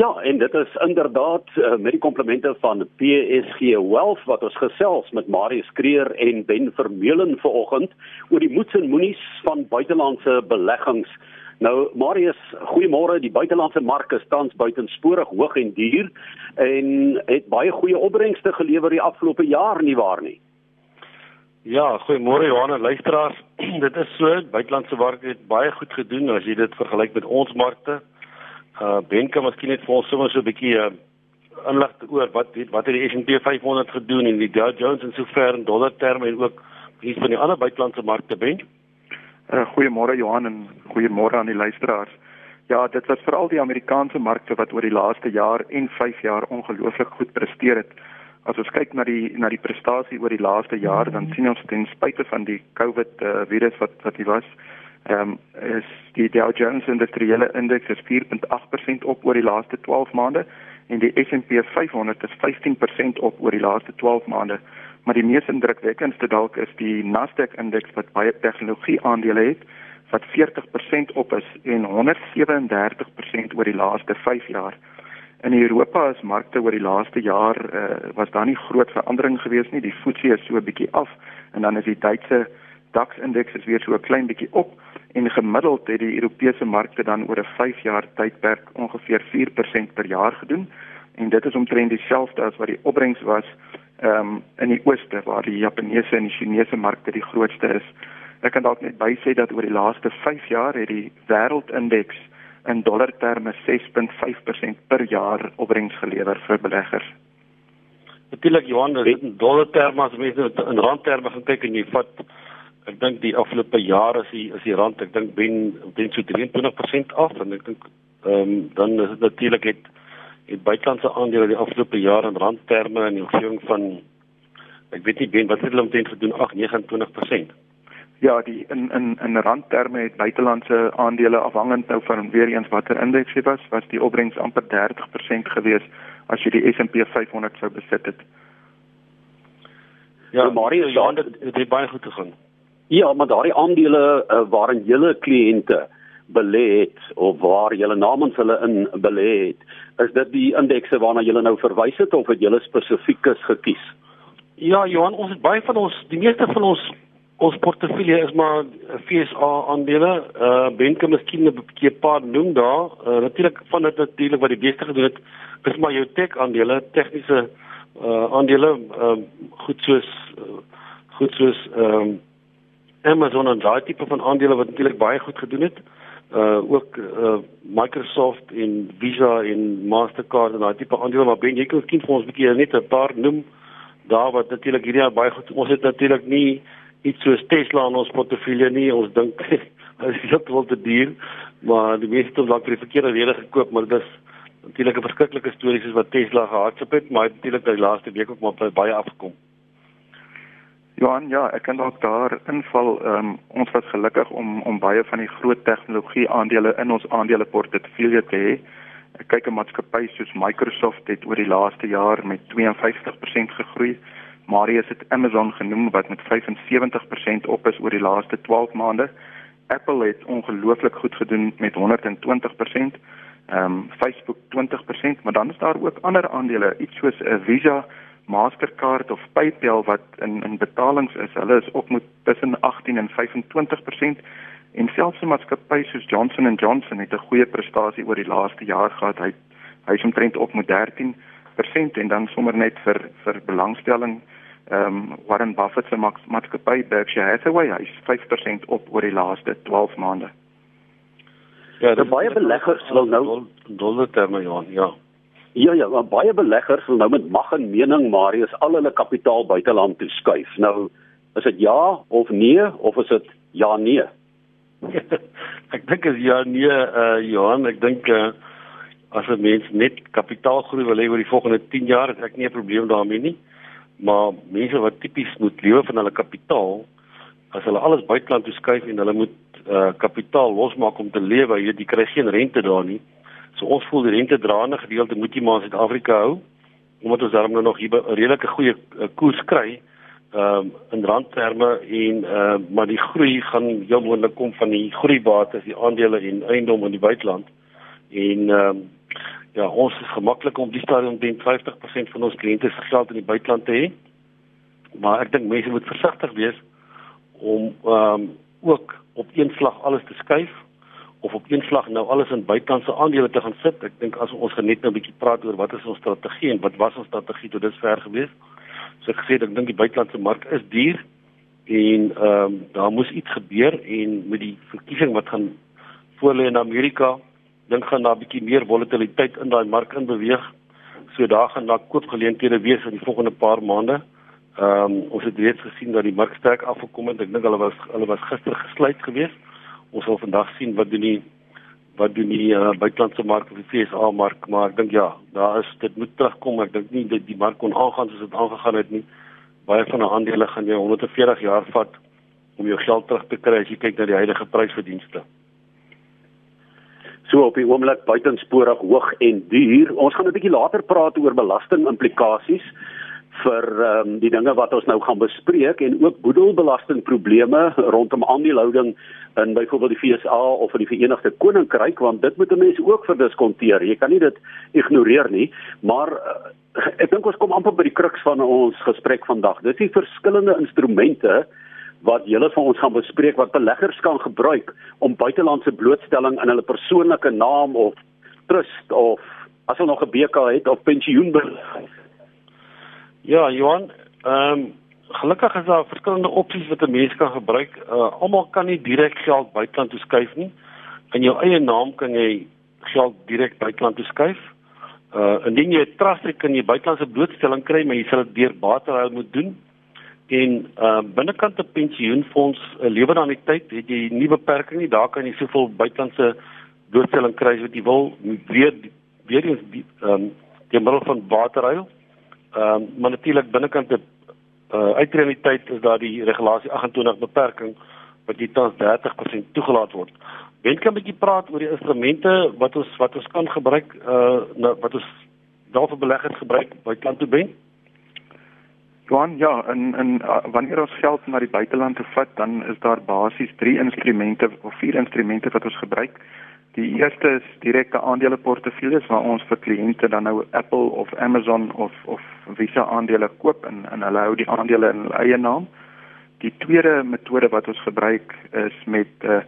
Ja, en dit is inderdaad uh, met die komplemente van PSG Wealth wat ons gesels met Marius Kreer en Ben Vermeulen vanoggend oor die moets en moenies van buitelandse beleggings. Nou Marius, goeiemôre. Die buitelandse mark is tans buitensporig hoog en duur en het baie goeie opbrengste gelewer die afgelope jaar nie waar nie. Ja, goeiemôre Johan en luisteraars. dit is so, buitelandse mark het baie goed gedoen as jy dit vergelyk met ons markte. Uh Ben kan miskien net vir ons sommer so 'n bietjie uh inlig oor wat wat het die S&P 500 gedoen en die Dow Jones en sover in dollar terme en ook iets van die ander buitelandse markte Ben. Uh goeiemôre Johan en goeiemôre aan die luisteraars. Ja, dit was veral die Amerikaanse markte wat oor die laaste jaar en 5 jaar ongelooflik goed presteer het. As ons kyk na die na die prestasie oor die laaste jaar, dan sien ons ten spyte van die COVID uh, virus wat wat hier was, ehm um, is die Dow Jones Industriële Indeks is 4.8% op oor die laaste 12 maande en die S&P 500 is 15% op oor die laaste 12 maande. Maar die mees indrukwekkendste dalk is die Nasdaq indeks wat baie tegnologie aandele het wat 40% op is en 137% oor die laaste 5 jaar. In Europa is markte oor die laaste jaar uh, was daar nie groot verandering gewees nie. Die FTSE is so 'n bietjie af en dan is die Duitse DAX indeks is weer so 'n klein bietjie op en gemiddeld het die Europese markte dan oor 'n 5 jaar tydperk ongeveer 4% per jaar gedoen en dit is omtrent dieselfde as wat die opbrengs was ehm um, in die ooste waar die Japaneese en die Chinese markte die grootste is. Ek kan dalk net bysê dat oor die laaste 5 jaar het die wêreldindeks in dollar terme 6.5% per jaar opbrengs gelewer vir beleggers. Natuurlik Johan, dit is in dollar terme as mens in rand terme gaan kyk en jy vat ek dink die afgelope jare is die is die rand ek dink ben ben so 23% af en ek dink ehm um, dan is dit natuurlik het het buitelandse aandele die afgelope jaar in randterme in die omgewing van ek weet nie ben wat het hulle omtrent gedoen 8 29%. Ja, die in in in randterme het buitelandse aandele afhangend nou van weer eens watter indeks dit was, was die opbrengs amper 30% gewees as jy die S&P 500 sou besit het. Ja, maar hier ja, dit het baie goed gegaan. Ja, maar daardie aandele uh, waarin julle kliënte belê het of waar julle namens hulle in belê het, is dit die indekse waarna julle nou verwys het of het julle spesifiekes gekies? Ja, Johan, ons het baie van ons, die meeste van ons ons portefeulje is maar FSA aandele. Uh Benke miskien 'n bietjie paar noem daar. Uh, natuurlik van dit natuurlik wat die beste gedoen het, is maar jou tech aandele, tegniese uh aandele, uh goed soos uh, goed soos ehm um, Amazon en daai tipe van aandele wat natuurlik baie goed gedoen het. Uh ook uh Microsoft en Visa en Mastercard en daai tipe aandele. Maar ben jy kan miskien vir ons 'n bietjie net 'n paar noem. Daar wat natuurlik hierdie jaar baie goed ons het natuurlik nie iets soos Tesla in ons portefeulje nie. Ons dink dit is heeltemal te duur. Maar die meeste het dalk vir die verkeerde rede gekoop maar dit is natuurlik 'n verskriklike storie soos wat Tesla gehardloop het. Maar natuurlik die laaste week ook maar baie afgekom Johan, ja, ek kan dalk daar inval. Um, ons was gelukkig om om baie van die groot tegnologie aandele in ons aandeleportefeulje te hê. Ek kyk 'n maatskappy soos Microsoft het oor die laaste jaar met 52% gegroei. Marius het Amazon genoem wat met 75% op is oor die laaste 12 maande. Apple het ongelooflik goed gedoen met 120%. Ehm um, Facebook 20%, maar dan is daar ook ander aandele, iets soos 'n uh, Visa Mastercard of PayPal wat in in betalings is, hulle is op met tussen 18 en 25% en selfs 'n maatskappy soos Johnson & Johnson het 'n goeie prestasie oor die laaste jaar gehad. Hy hy is omtrent op met 13% en dan sommer net vir vir belangstelling ehm um, Warren Buffett se maatskappy Berkshire Hathaway hy is 5% op oor die laaste 12 maande. Ja, daar baie beleggers wil nou dollar terme ja. Ja. Ja ja, baie beleggers wil nou met mag en mening Marius al hulle kapitaal buiteland toe skuif. Nou is dit ja of nee of is dit ja nee? ek dink is ja nee uh Johan, ek dink uh as 'n mens net kapitaalgroei wil hê oor die volgende 10 jaar, het ek nie 'n probleem daarmee nie. Maar mense wat tipies moet lewe van hulle kapitaal, as hulle alles buiteland toe skuif en hulle moet uh kapitaal losmaak om te lewe, jy kry geen rente daar nie. So ons voel die rente draande gedeelte moet jy maar in Suid-Afrika hou omdat ons daarom nou nog hier 'n redelike goeie uh, koers kry ehm um, in randterme en uh, maar die groei gaan heel moontlik kom van die groeibates, die aandele en eiendom in die buiteland. En ehm um, ja, ons is gemaklik om die stadium teen 50% van ons kliënte se geld in die buiteland te hê. Maar ek dink mense moet versigtig wees om ehm um, ook op een slag alles te skuif of op een slag nou alles in buitelandse aandele te gaan sit. Ek dink as ons net nou 'n bietjie praat oor wat is ons strategie en wat was ons strategie tot dusver gewees. So ek gesê ek dink die buitelandse mark is duur en ehm um, daar moes iets gebeur en met die verkiesing wat gaan voorlê in Amerika dink gaan daar 'n bietjie meer volatiliteit in daai mark in beweeg. So daar gaan daar koopgeleenthede wees in die volgende paar maande. Ehm um, ons het reeds gesien dat die mark sterk afgekom het. Ek dink hulle was hulle was gister gesluit geweest. Ons sal vandag sien wat doen die wat doen die uh, buitelandse mark of die FSA mark, maar ek dink ja, daar is dit moet terugkom. Ek dink nie dat die mark kon aangaan soos dit aangegaan het nie. Baie van die aandele gaan jy 140 jaar vat om jou geld terug te kry as jy kyk na die huidige prysverdienste so op die oomblik buitensporig hoog en duur. Ons gaan 'n bietjie later praat oor belastingimplikasies vir um, die dinge wat ons nou gaan bespreek en ook boedelbelastingprobleme rondom aandelehouding in byvoorbeeld die FSA of in die Verenigde Koninkryk want dit moet mense ook verdiskonteer. Jy kan nie dit ignoreer nie, maar uh, ek dink ons kom amper by die kruks van ons gesprek vandag. Dis die verskillende instrumente wat julle van ons gaan bespreek wat beleggers kan gebruik om buitelandse blootstelling in hulle persoonlike naam of trust of as hulle nog 'n BK het of pensioen belegg. Ja, Johan, ehm um, gelukkig is daar verskillende opsies wat 'n mens kan gebruik. Uh almal kan nie direk geld buiteland toe skuif nie. In jou eie naam kan jy geld direk buiteland toe skuif. Uh indien jy 'n trust het, kan jy buitelandse blootstelling kry, maar jy sal dit deur bateruil moet doen en uh binnekant 'n pensioenfonds uh, lewer aan die tyd het jy nie beperking nie daar kan jy soveel buitelandse doodstelling kry wat jy wil weer weer eens ehm um, die middel van waterruil ehm um, maar natuurlik binnekant 'n uh uitrealiteit is daar die regulasie 28 beperking wat jy tans 30% toegelaat word wen kan 'n bietjie praat oor die instrumente wat ons wat ons kan gebruik uh nou, wat ons daarvoor beleggers gebruik by kant toe ben Johan, ja, en en uh, wanneer ons geld na die buiteland te vat, dan is daar basies drie instrumente of vier instrumente wat ons gebruik. Die eerste is direkte aandeleportefeuilles waar ons vir kliënte dan nou Apple of Amazon of of Visa aandele koop en en hulle hou die aandele in hulle eie naam. Die tweede metode wat ons gebruik is met uh,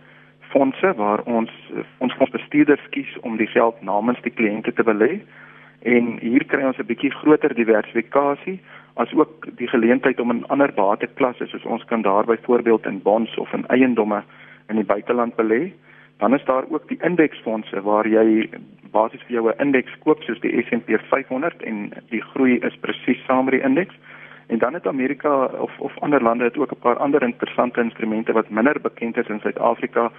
fondse waar ons ons fondsbestuurders kies om die geld namens die kliënte te belê. En hier kry ons 'n bietjie groter diversifikasie as ook die geleentheid om in ander bateklasse soos ons kan daar byvoorbeeld in bonds of in eiendomme in die buiteland belê. Dan is daar ook die indeksfondse waar jy basies vir jou 'n indeks koop soos die S&P 500 en die groei is presies saam met die indeks. En dan het Amerika of of ander lande het ook 'n paar ander interessante instrumente wat minder bekend is in Suid-Afrika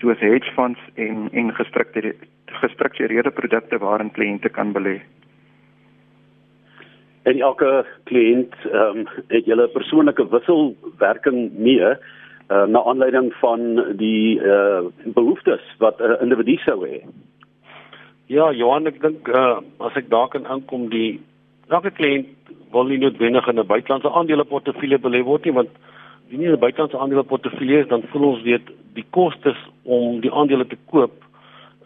soos hedge funds en en gestruktureerde gestruktureerde produkte waarin kliënte kan belê en elke kliënt ehm um, het julle persoonlike wisselwerking mee uh, na aanleiding van die uh, behoeftes wat 'n uh, individu sou hê. Ja, Johan, ek dink uh, as ek daar kan aankom die elke kliënt wil nie noodwendig in 'n buitelandse aandeleportefeulje belê word nie want as jy 'n buitelandse aandeleportefeulje het, dan voel ons weet die kostes om die aandele te koop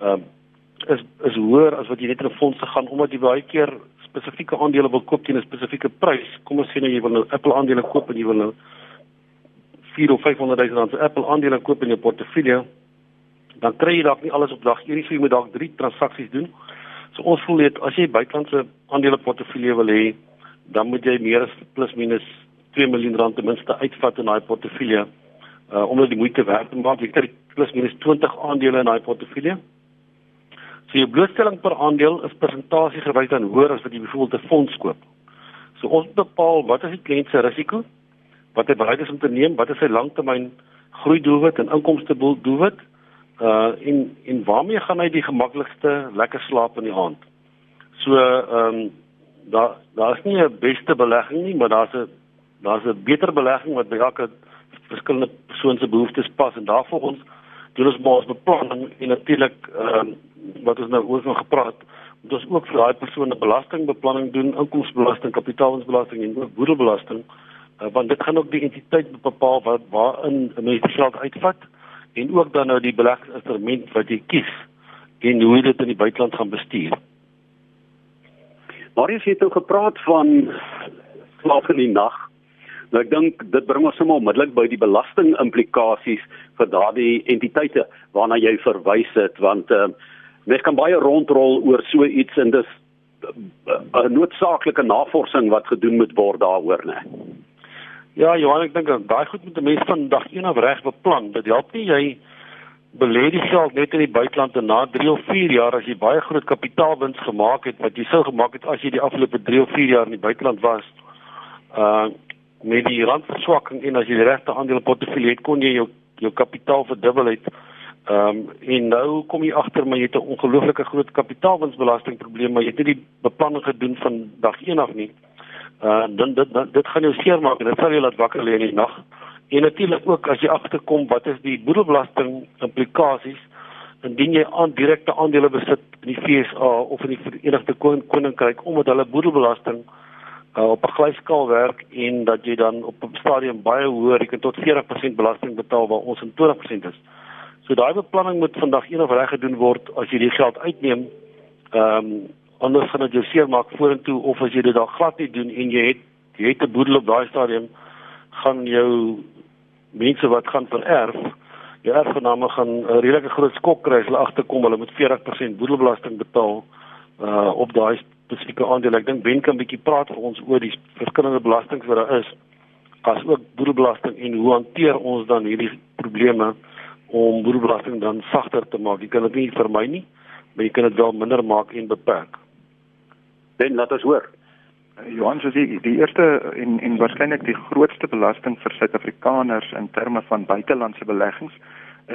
uh, is is hoër as wat jy net in 'n fonds te gaan omdat jy baie keer spesifieke aandele wil koop teen 'n spesifieke prys. Kom ons sê nou jy wil nou Apple aandele koop en jy wil nou 4 of 500 000 rand se Apple aandele koop in jou portefeulje. Dan kry jy dalk nie alles op dag 1 nie, so jy moet dalk 3 transaksies doen. So ons voel net as jy buitelandse aandele portefeulje wil hê, dan moet jy meer as plus minus 2 miljoen rand ten minste uitvat in daai portefeulje uh om dit die moeite werd te maak. Jy kry plus minus 20 aandele in daai portefeulje. So jou blootstelling per aandeel is persentasie gewys dan hoër as wat jy byvoorbeeld 'n fonds koop. So ons bepaal wat is die kliënt se risiko, wat hy bereid is om te neem, wat is sy langtermyn groei doelwit en inkomste doelwit, uh en en waarmee gaan hy die gemaklikste lekker slaap in die aand. So ehm um, daar daar is nie 'n beste belegging nie, maar daar's 'n daar's 'n beter belegging wat by elke verskillende persoon se behoeftes pas. En daarvoor ons doen ons maar ons beplanning en natuurlik ehm um, wat ons nou oor van gepraat moet ons ook vir daai persone belastingbeplanning doen inkomstebelasting kapitaalwinstbelasting en ook boedelbelasting uh, want dit gaan ook die entiteit bepaal wat waarin 'n mens die geld uitvat en ook dan nou die beleggingsinstrument wat jy kies en hoe jy dit in die buiteland gaan bestuur jy het nou gepraat van slaap in die nag. Nou ek dink dit bring ons sommer onmiddellik by die belasting implikasies vir daardie entiteite waarna jy verwys het want uh, mens kan baie rondrol oor so iets en dis 'n noodsaaklike navorsing wat gedoen moet word daaroor, né? Ja, Johan, ek dink daai goed moet 'n mens van dag 1 af reg beplan. Dit help nie jy belê die geld net in die buiteland en na 3 of 4 jaar as jy baie groot kapitaalwins gemaak het wat jy sou gemaak het as jy die afgelope 3 of 4 jaar in die buiteland was. Uh met die randverswakking en as jy die regte aandeleportefeulje het, kon jy jou jou kapitaal verdubbel het. Ehm um, en nou kom jy agter maar jy het 'n ongelooflike groot kapitaalwinsbelasting probleem, maar jy het nie die beplanning gedoen van dag 1 af nie. Uh dan dit dit, dit gaan jou seermaak en dit sal jou laat wakker lê in die nag. En natuurlik ook as jy agterkom wat is die boedelbelasting implikasies indien jy aan direkte aandele besit in die FSA of in die Verenigde Koninkryk omdat hulle boedelbelasting uh, op 'n glyskaal werk en dat jy dan op 'n stadium baie hoër, jy kan tot 40% belasting betaal waar ons in 20% is. So daai beplanning moet vandag eendag reg gedoen word as jy die geld uitneem. Ehm um, anders gaan dit jou seermaak vorentoe of as jy dit dan glad nie doen en jy het jy het 'n boedel op daai stadium gaan jou mense wat gaan vererf die erfgename gaan 'n redelike groot skok kry as hulle agterkom hulle moet 40% boedelbelasting betaal uh op daai spesifieke aandeel. Ek dink Ben kan 'n bietjie praat vir ons oor die verskillende belastings wat daar is as ook boedelbelasting en hoe hanteer ons dan hierdie probleme om boedelbelasting dan sagter te maak. Jy kan dit nie vermy nie, maar jy kan dit wel minder maak en beperk. Ben, laat ons hoor. Johan sê die, die eerste en en waarskynlik die grootste belasting vir Suid-Afrikaners in terme van buitelandse beleggings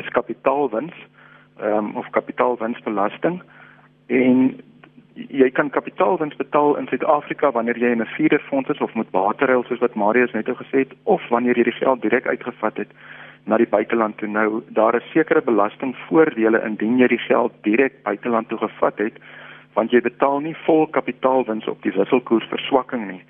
is kapitaalwins ehm um, of kapitaalwinsbelasting en jy kan kapitaalwins betaal in Suid-Afrika wanneer jy in 'n feederfonds is of met bateruil soos wat Marius net nou gesê het of wanneer jy die geld direk uitgevat het na die buiteland toe nou daar is sekere belastingvoordele indien jy die geld direk buiteland toe gevat het want jy betaal nie vol kapitaalwins op die wisselkoersverswakking nie.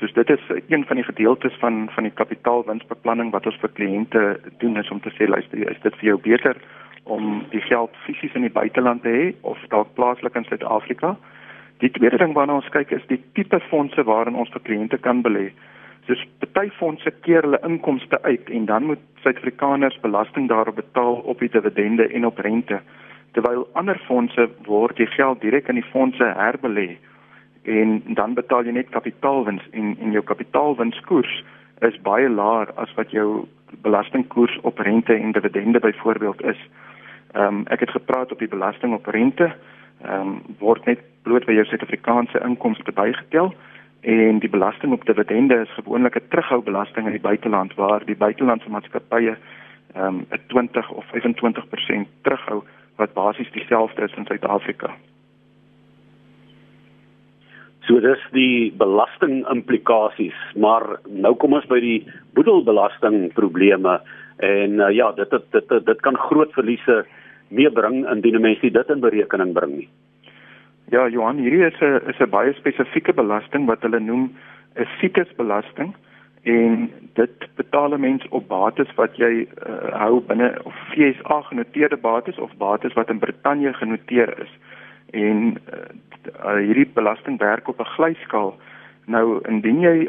Soos dit is een van die gedeeltes van van die kapitaalwinsbeplanning wat ons vir kliënte doen is om te sê luister, is dit vir jou beter om die geld fisies in die buiteland te hê of dalk plaaslik in Suid-Afrika? Die tweede ding waarna ons kyk is die tipe fondse waarin ons vir kliënte kan belê. Soos party fondse keer hulle inkomste uit en dan moet Suid-Afrikaners belasting daarop betaal op die dividende en op rente terwyl ander fondse word die geld direk in die fondse herbelê en dan betaal jy net kapitaalwins en en jou kapitaalwinskoers is baie laer as wat jou belastingkoers op rente en dividende byvoorbeeld is. Ehm um, ek het gepraat op die belasting op rente ehm um, word net bloot by jou Suid-Afrikaanse inkomste bygetel en die belasting op dividende is gewoonlik 'n terughoubelasting in die buiteland waar die buitelandse maatskappye ehm um, 'n 20 of 25% terughou wat basies dieselfde is in Suid-Afrika. So dis die belasting implikasies, maar nou kom ons by die boedelbelasting probleme en uh, ja, dit dit dit dit kan groot verliese meebring indien mense dit in berekening bring nie. Ja, Johan, hierdie is 'n is 'n baie spesifieke belasting wat hulle noem 'n CITES-belasting en dit betaal 'n mens op bates wat jy uh, hou binne of FSA genoteerde bates of bates wat in Brittanje genoteer is. En uh, hierdie belasting werk op 'n glyskaal. Nou indien jy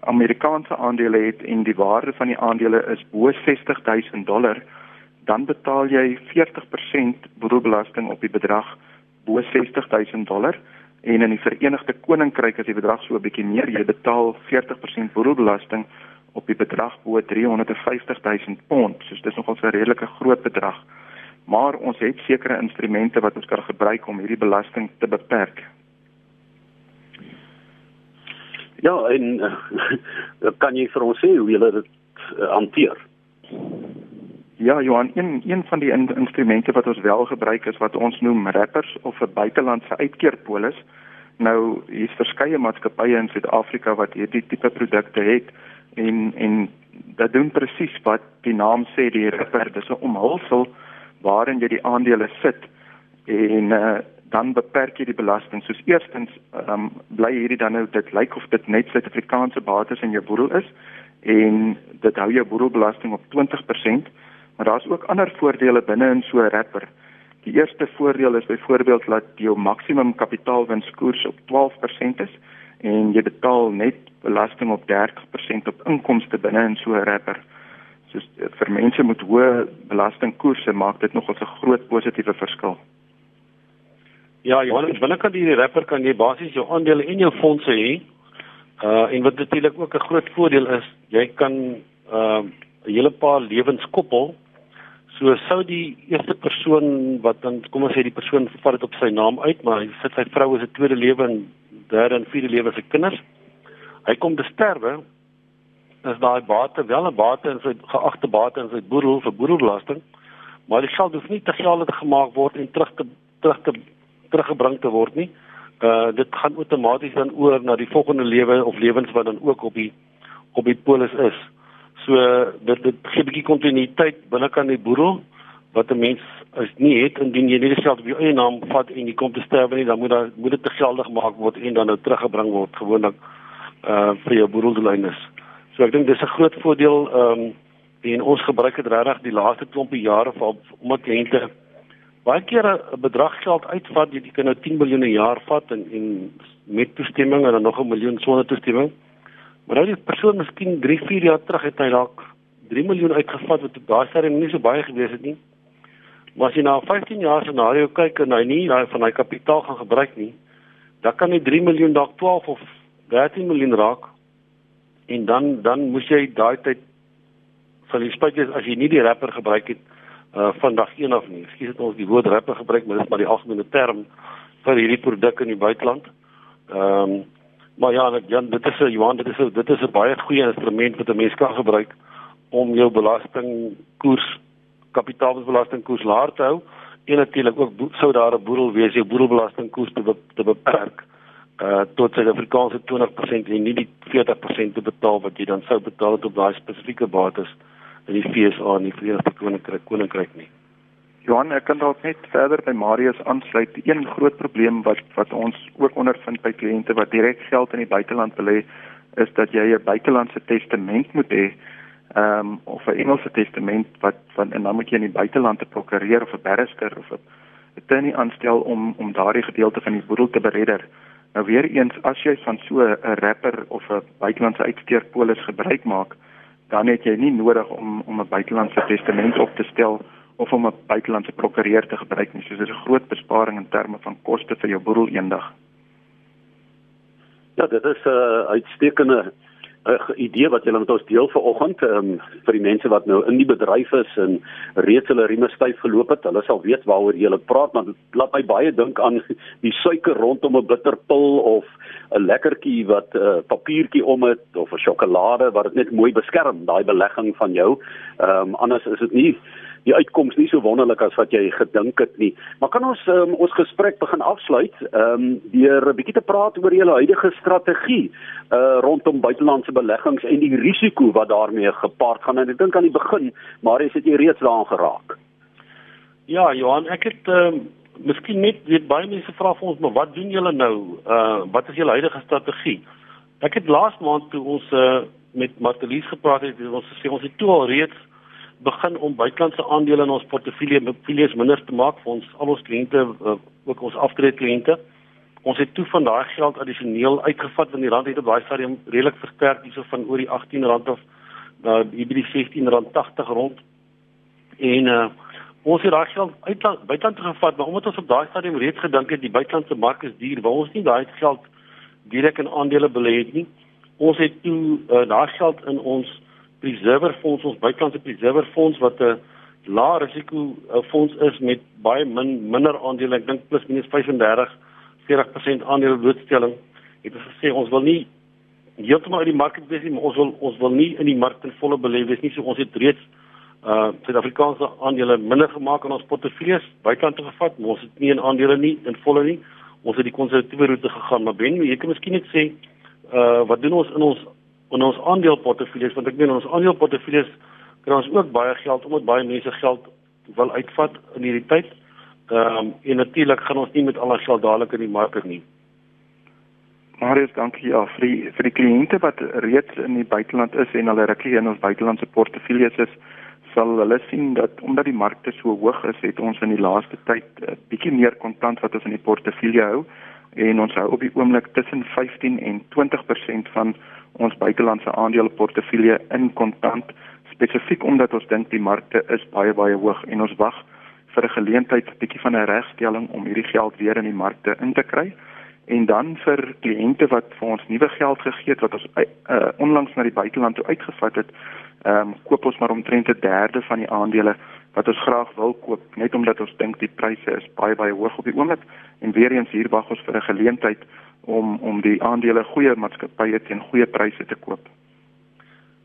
Amerikaanse aandele het en die waarde van die aandele is bo 60000 dollar, dan betaal jy 40% boedelbelasting op die bedrag bo 60000 dollar en in die Verenigde Koninkryk as die bedrag so 'n bietjie meer, jy betaal 40% boedelbelasting op die bedrag bo 350 000 pond. So dis nogal 'n redelike groot bedrag. Maar ons het sekere instrumente wat ons kan gebruik om hierdie belasting te beperk. Ja, en uh, kan jy vir ons sê hoe julle dit uh, hanteer? Ja, Johan, een een van die in, instrumente wat ons wel gebruik is wat ons noem wrappers of 'n buitelandse uitkeerpolis. Nou hier's verskeie maatskappye in Suid-Afrika wat hierdie tipe produkte het en en dit doen presies wat die naam sê, die wrapper, dis 'n omhulsel waarin jy die aandele sit en uh, dan beperk jy die belasting. Soos eerstens, um, bly hierdie dan nou dit lyk of dit net Suid-Afrikaanse bates in jou boedel is en dit hou jou boedelbelasting op 20% Maar daar's ook ander voordele binne in so 'n rapper. Die eerste voordeel is byvoorbeeld dat jou maksimum kapitaalwinskoers op 12% is en jy betaal net belasting op 30% op inkomste binne in so 'n rapper. So vir mense met hoë belastingkoerse maak dit nogal 'n groot positiewe verskil. Ja, jy want binnekant hierdie rapper kan jy basies jou aandele en jou fondse hê. Uh en wat natuurlik ook 'n groot voordeel is, jy kan uh 'n hele paar lewens koppel. So sou die eerste persoon wat dan kom ons sê die persoon vat dit op sy naam uit, maar hy sit sy vrou as 'n tweede lewe en derde en vierde lewe se kinders. Hy kom te sterwe. Is daai bate wel 'n bate in sy geagte bate in sy boedel vir boedelbelasting, maar die geld hoef nie te geldig gemaak word en terug te terug te teruggebring te word nie. Uh dit gaan outomaties dan oor na die volgende lewe of lewens wat dan ook op die op die polis is. So dit dit gee 'n bietjie kontinuïteit binnekant die boedel wat 'n mens as nie het indien jy nie self op jou eie naam vat en jy kom te sterwe nie, dan moet daar moet dit geldig gemaak word en dan nou teruggebring word gewoonlik uh vir jou boedeldoeleindes. So ek dink dis 'n groot voordeel ehm um, en ons gebruik dit regtig die laaste klompie jare vir omdat kliënte baie keer 'n bedrag geld uitvat, jy kan nou 10 miljoen 'n jaar vat en en met toestemming en dan nog 'n miljoen sonder toestemming. Maar nou die persoon miskien 3, 4 jaar terug het hy dalk 3 miljoen uitgevat wat daai stadium nie so baie gewees het nie. Maar as jy na 'n 15 jaar scenario kyk en hy nie daai van hy kapitaal gaan gebruik nie, dan kan hy 3 miljoen dalk 12 of 13 miljoen raak. En dan dan moes jy daai tyd van die spyt is as jy nie die rapper gebruik het uh vandag een of nie. Ekskuus het ons die woord rapper gebruik, maar dit is maar die algemene term vir hierdie produk in die buiteland. Ehm um, maar ja, Jan, dit is 'n Johan, dit is 'n dit is 'n baie goeie instrument wat 'n mens kan gebruik om jou belastingkoers kapitaalbelastingkoers laer te hou en natuurlik ook sou daar 'n boedel wees jou boedelbelastingkoers te, be, te beperk uh tot Suid-Afrikaanse 20% en nie die 40% te betaal wat jy dan sou betaal op daai spesifieke bates in die FSA en die Verenigde Koninkryk Koninkryk nie. Johan, ek kan dalk net verder by Marius aansluit. Een groot probleem wat wat ons ook ondervind by kliënte wat direk geld in die buiteland belê, is dat jy 'n buitelandse testament moet hê ehm um, of 'n Engelse testament wat van en dan moet jy in die buiteland te prokureer of 'n barrister of 'n attorney aanstel om om daardie gedeelte van die boedel te beredder. Nou weer eens as jy van so 'n rapper of 'n buitelandse uitsteekpolis gebruik maak, dan het jy nie nodig om om 'n buitelandse testament op te stel of om 'n buitelandse prokureur te gebruik nie. So dit is 'n groot besparing in terme van koste vir jou boedel eendag. Ja, dit is 'n uh, uitstekende 'n idee wat julle met ons deel vanoggend um, vir die mense wat nou in die bedryf is en reeds hulle rieme styf geloop het. Hulle sal weet waaroor jy praat, maar dit laat my baie dink aan die suiker rondom 'n bitterpil of 'n lekkertjie wat 'n uh, papiertjie om het of 'n sjokolade wat dit net mooi beskerm, daai belegging van jou. Ehm um, anders is dit nie die uitkoms nie so wonderlik as wat jy gedink het nie. Maar kan ons um, ons gesprek begin afsluit ehm um, deur 'n bietjie te praat oor julle huidige strategie uh rondom buitelandse beleggings en die risiko wat daarmee gepaard gaan. En ek dink aan die begin, maar jy het jy reeds daaraan geraak. Ja, Johan, ek het ehm um, miskien net weet baie mense vra vir ons, maar wat doen julle nou? Uh wat is julle huidige strategie? Ek het laas maand toe ons uh met Martelies gepraat het, ons sê ons het toe al reeds begin om buitelandse aandele in ons portefeulje portefeuilles minder te maak vir ons al ons kliënte uh, ook ons aftrede kliënte. Ons het toe van daai geld addisioneel uitgevat want die rand het op daai stadium redelik versterk hierso van oor die R18 of die by die R16.80 rond. En uh, ons het daai geld uit buiteland gevat maar omdat ons op daai stadium reeds gedink het die buitelandse mark is duur, wou ons nie daai geld direk in aandele belê het nie. Ons het toe uh, daai geld in ons preserver fonds ons buitelandse preserver fonds wat 'n lae risiko fonds is met baie min minder aandele ek dink plus minus 35 40% aandele blootstelling. Het ons gesê ons wil nie heeltemal uit die mark wees nie maar ons wil ons wil nie in die mark ten volle belê wees nie. So ons het reeds uh Suid-Afrikaanse aandele minder gemaak in ons portefeuilles buiteland toe gevat maar ons het nie in aandele nie in volle nie. Ons het die konservatiewe roete gegaan maar ben jy kan miskien net sê uh wat doen ons in ons in ons aandeleportefeuilles want ek meen ons aandeleportefeuilles kry ons ook baie geld omdat baie mense geld wil uitvat in hierdie tyd. Ehm um, en natuurlik gaan ons nie met al ons geld dadelik in die mark nie. Marius, dankie ja vir die vir die kliënte wat reeds in die buiteland is en hulle rukkie in ons buitelandse portefeuilles is, sal hulle sien dat omdat die markte so hoog is, het ons in die laaste tyd 'n uh, bietjie meer kontant wat ons in die portefeulje hou en ons hou op die oomblik tussen 15 en 20% van ons buitelandse aandeleportefeulje in kontant spesifiek omdat ons dink die markte is baie baie hoog en ons wag vir 'n geleentheid 'n bietjie van 'n regstelling om hierdie geld weer in die markte in te kry. En dan vir kliënte wat vir ons nuwe geld gegee het wat ons uh, onlangs na die buiteland toe uitgevat het, ehm um, koop ons maar omtrent 'n derde van die aandele wat ons graag wil koop net omdat ons dink die pryse is baie baie hoog op die oomblik. En weer eens hier wag ons vir 'n geleentheid om om die aandele goeie maatskappye teen goeie pryse te koop.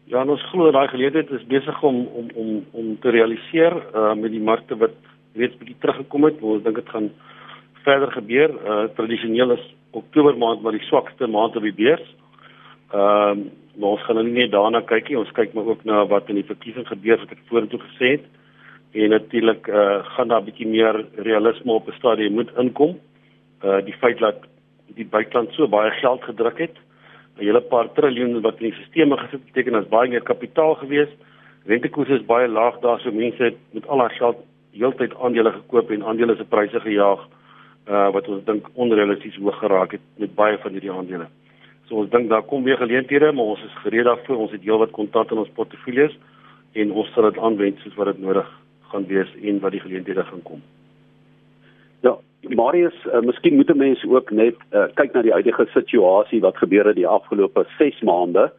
Ja, ons glo daai geleentheid is besig om om om om te realiseer uh, met die markte wat reeds bietjie teruggekom het. Ons dink dit gaan verder gebeur. Uh tradisioneel is Oktober maand maar die swakste maand op die beurs. Ehm uh, maar ons gaan nou nie net daarna kyk nie. Ons kyk maar ook na wat in die verkiesing gebeur wat ek vorentoe gesê het. En natuurlik uh gaan daar 'n bietjie meer realisme op 'n stadium moet inkom. Uh die feit dat die buiteland so baie geld gedruk het, 'n hele paar triljoen wat in die stelsel gesit beteken as baie meer kapitaal gewees. Rentekoerse is baie laag daar, so mense het met al daai geld heeltyd aandele gekoop en aandele se pryse gejaag uh wat ons dink onrealisties hoog geraak het met baie van hierdie aandele. So ons dink daar kom weer geleenthede, maar ons is gereed daarvoor. Ons het heelwat kontant in ons portefeuilles en ons sal dit aanwend soos wat dit nodig gaan wees en wat die geleenthede gaan kom. Marius, uh, miskien moet mense ook net uh, kyk na die huidige situasie wat gebeur het die afgelope 6 maande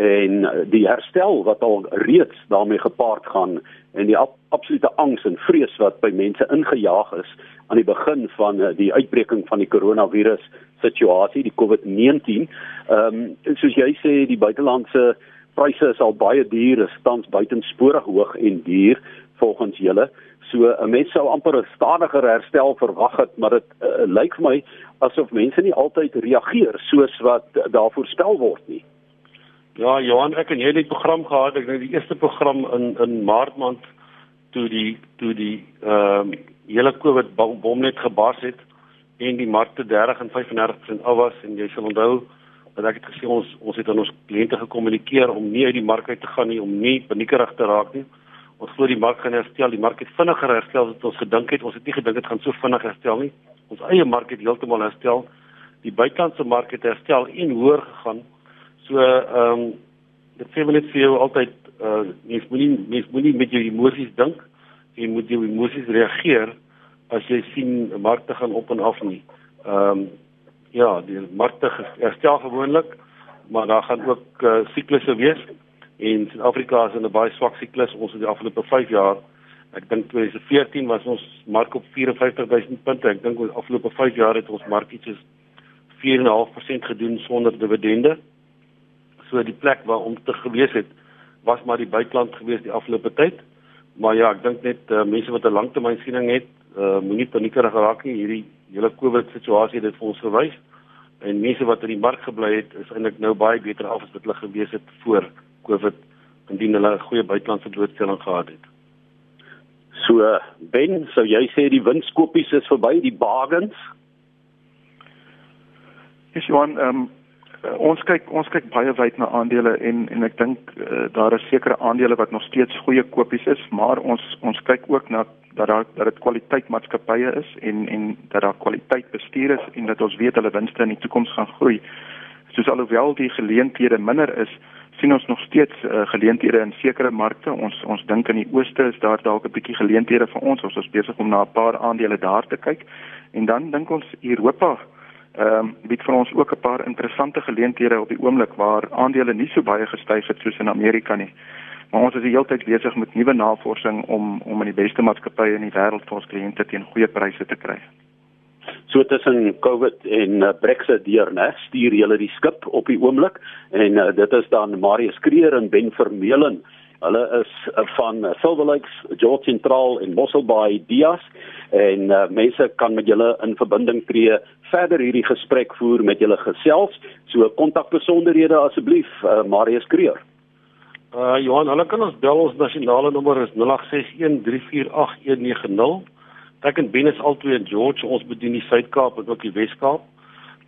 en die herstel wat al reeds daarmee gepaard gaan en die ab absolute angs en vrees wat by mense ingejaag is aan die begin van uh, die uitbreking van die koronavirus situasie, die COVID-19. Ehm um, soos jy sê, die buitelandse pryse is al baie duur, is tans buitensporig hoog en duur volgens julle. So 'n mens sou amper 'n stadiger herstel verwag het, maar dit uh, lyk vir my asof mense nie altyd reageer soos wat daar voorspel word nie. Ja, Johan, ek en jy het 'n program gehad, ek dink die eerste program in in Maart maand toe die toe die ehm um, hele COVID bom net gebars het en die markte 30 en 35% af was en jy sal onthou dat ek het gesê ons ons het aan ons kliënte gekommunikeer om nie uit die mark uit te gaan nie om nie paniekerig te raak nie. Ons glo die mark gaan herstel, die mark het vinniger herstel as wat ons gedink het. Ons het nie gedink dit gaan so vinnig herstel nie. Ons eie mark het heeltemal herstel. Die buitelandse mark het herstel en hoër gegaan. So ehm um, dit sê net vir jou altyd uh mens moenie mens moenie met jou emosies dink jy moet jou emosies reageer as jy sien markte gaan op en af nie. Ehm um, ja, die markte herstel gewoonlik, maar daar gaan ook uh, siklusse wees en Suid-Afrika is in 'n baie swak siklus. Ons het die afgelope 5 jaar, ek dink 2014 was ons mark op 54000 punte. Ek dink oor afgelope 5 jaar het ons mark iets 4.5% gedoen sonder dividende. So die plek waar om te gewees het was maar die buiteland gewees die afgelope tyd. Maar ja, ek dink net uh, mense wat 'n langtermynsiening het, uh, moenie paniekerig raak nie. Hierdie hele COVID situasie het dit vir ons gewys. En mense wat in die mark gebly het, is eintlik nou baie beter af as wat hulle gewees het voor COVID indien hulle 'n goeie buitelandse doodstelling gehad het. So Ben, sou jy sê die winskoopies is verby, die bargains? Dis Johan, ehm um, Uh, ons kyk ons kyk baie wyd na aandele en en ek dink uh, daar is sekere aandele wat nog steeds goeie kopies is, maar ons ons kyk ook na dat daar dat dit kwaliteit maatskappye is en en dat daar kwaliteit bestuur is en dat ons weet hulle winste in die toekoms gaan groei. Soos alhoewel die geleenthede minder is, sien ons nog steeds uh, geleenthede in sekere markte. Ons ons dink in die ooste is daar dalk 'n bietjie geleenthede vir ons. Ons is besig om na 'n paar aandele daar te kyk. En dan dink ons Europa ehm um, bied vir ons ook 'n paar interessante geleenthede op die oomblik waar aandele nie so baie gestyg het soos in Amerika nie. Maar ons is die hele tyd besig met nuwe navorsing om om in die beste maatskappye in die wêreld vir ons kliënte teen goeie pryse te kry. So tussen COVID en uh, Brexit deur, né, stuur julle die skip op die oomblik en uh, dit is dan Marius Kreer en Ben Vermeulen. Hulle is uh, van uh, Silver Lakes, George Central en Mossel Bay Dias en uh, mense kan met julle in verbinding tree verder hierdie gesprek voer met julle gesels. So kontak besonderhede asseblief uh, Marius Kreer uh, Johan hulle kan ons bel ons nasionale nommer is 0861348190 ek en Ben is altyd in George ons bedien die Suid-Kaap en ook die Wes-Kaap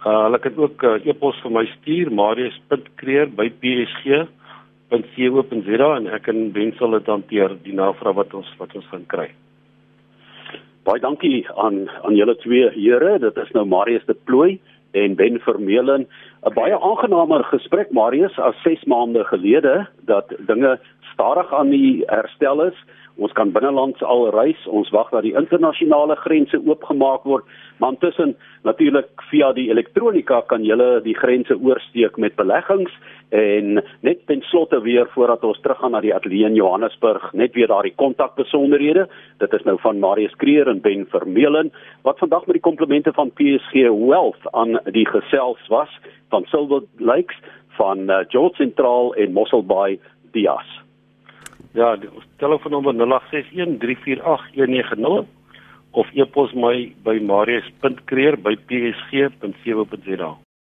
uh, hulle kan ook uh, e-pos vir my stuur marius.kreer by psg .co.za en ek en Ben sal dit hanteer die navraag wat ons wat ons gaan kry. Baie dankie aan aan julle twee here. Dit is nou Marius de Plooi en Ben Vermeulen. 'n Baie aangename gesprek Marius as 6 maande gelede dat dinge stadig aan die herstel is. Ons kan binnelands al reis. Ons wag dat die internasionale grense oopgemaak word. Maar intussen natuurlik via die elektronika kan jy die grense oorsteek met beleggings en net ten slotte weer voordat ons teruggaan na die ateljee in Johannesburg, net weer daardie kontakbesonderhede. Dit is nou van Marius Kreer en Ben Vermeulen wat vandag met die komplemente van PSG Wealth aan die gesels was van Silver Lakes van uh, George Central en Mossel Bay Dias. Ja, die telefoonnommer 0861348190 of e-pos my by marius.kreer@psg.co.za.